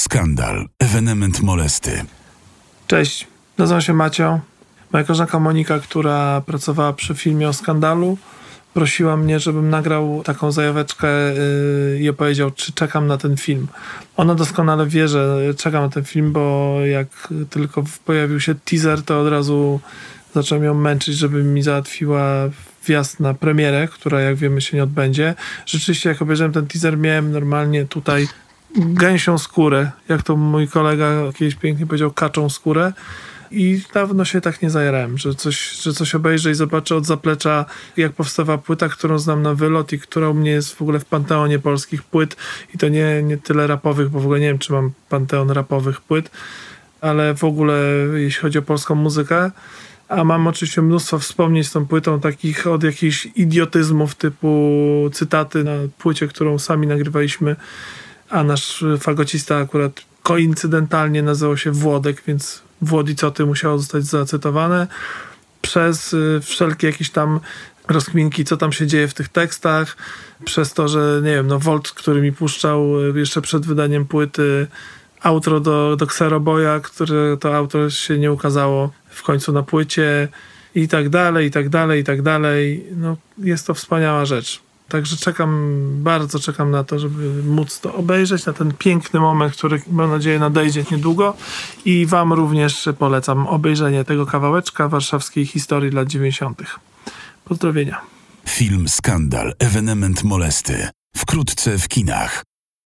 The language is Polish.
Skandal, ewenement molesty. Cześć, nazywam się Macio. Moja koleżanka Monika, która pracowała przy filmie o skandalu, prosiła mnie, żebym nagrał taką zajaweczkę yy, i opowiedział, czy czekam na ten film. Ona doskonale wie, że czekam na ten film, bo jak tylko pojawił się teaser, to od razu zacząłem ją męczyć, żeby mi załatwiła wjazd na premierę, która jak wiemy się nie odbędzie. Rzeczywiście jak obejrzałem ten teaser, miałem normalnie tutaj gęsią skórę, jak to mój kolega kiedyś pięknie powiedział, kaczą skórę. I dawno się tak nie zajerałem, że coś, że coś obejrzę i zobaczę od zaplecza, jak powstała płyta, którą znam na wylot i która u mnie jest w ogóle w panteonie polskich płyt. I to nie, nie tyle rapowych, bo w ogóle nie wiem, czy mam panteon rapowych płyt, ale w ogóle jeśli chodzi o polską muzykę. A mam oczywiście mnóstwo wspomnień z tą płytą, takich od jakichś idiotyzmów typu cytaty na płycie, którą sami nagrywaliśmy a nasz fagocista akurat koincydentalnie nazywał się Włodek, więc Włodicoty musiało zostać zacytowane przez y, wszelkie jakieś tam rozkminki, co tam się dzieje w tych tekstach, przez to, że nie wiem, no Volt, który mi puszczał y, jeszcze przed wydaniem płyty outro do, do Xeroboya, które to auto się nie ukazało w końcu na płycie i tak dalej, i tak dalej, i tak dalej. No, jest to wspaniała rzecz. Także czekam, bardzo czekam na to, żeby móc to obejrzeć, na ten piękny moment, który mam nadzieję nadejdzie niedługo. I Wam również polecam obejrzenie tego kawałeczka warszawskiej historii lat 90. Pozdrowienia. Film Skandal, ewenement molesty. Wkrótce w kinach.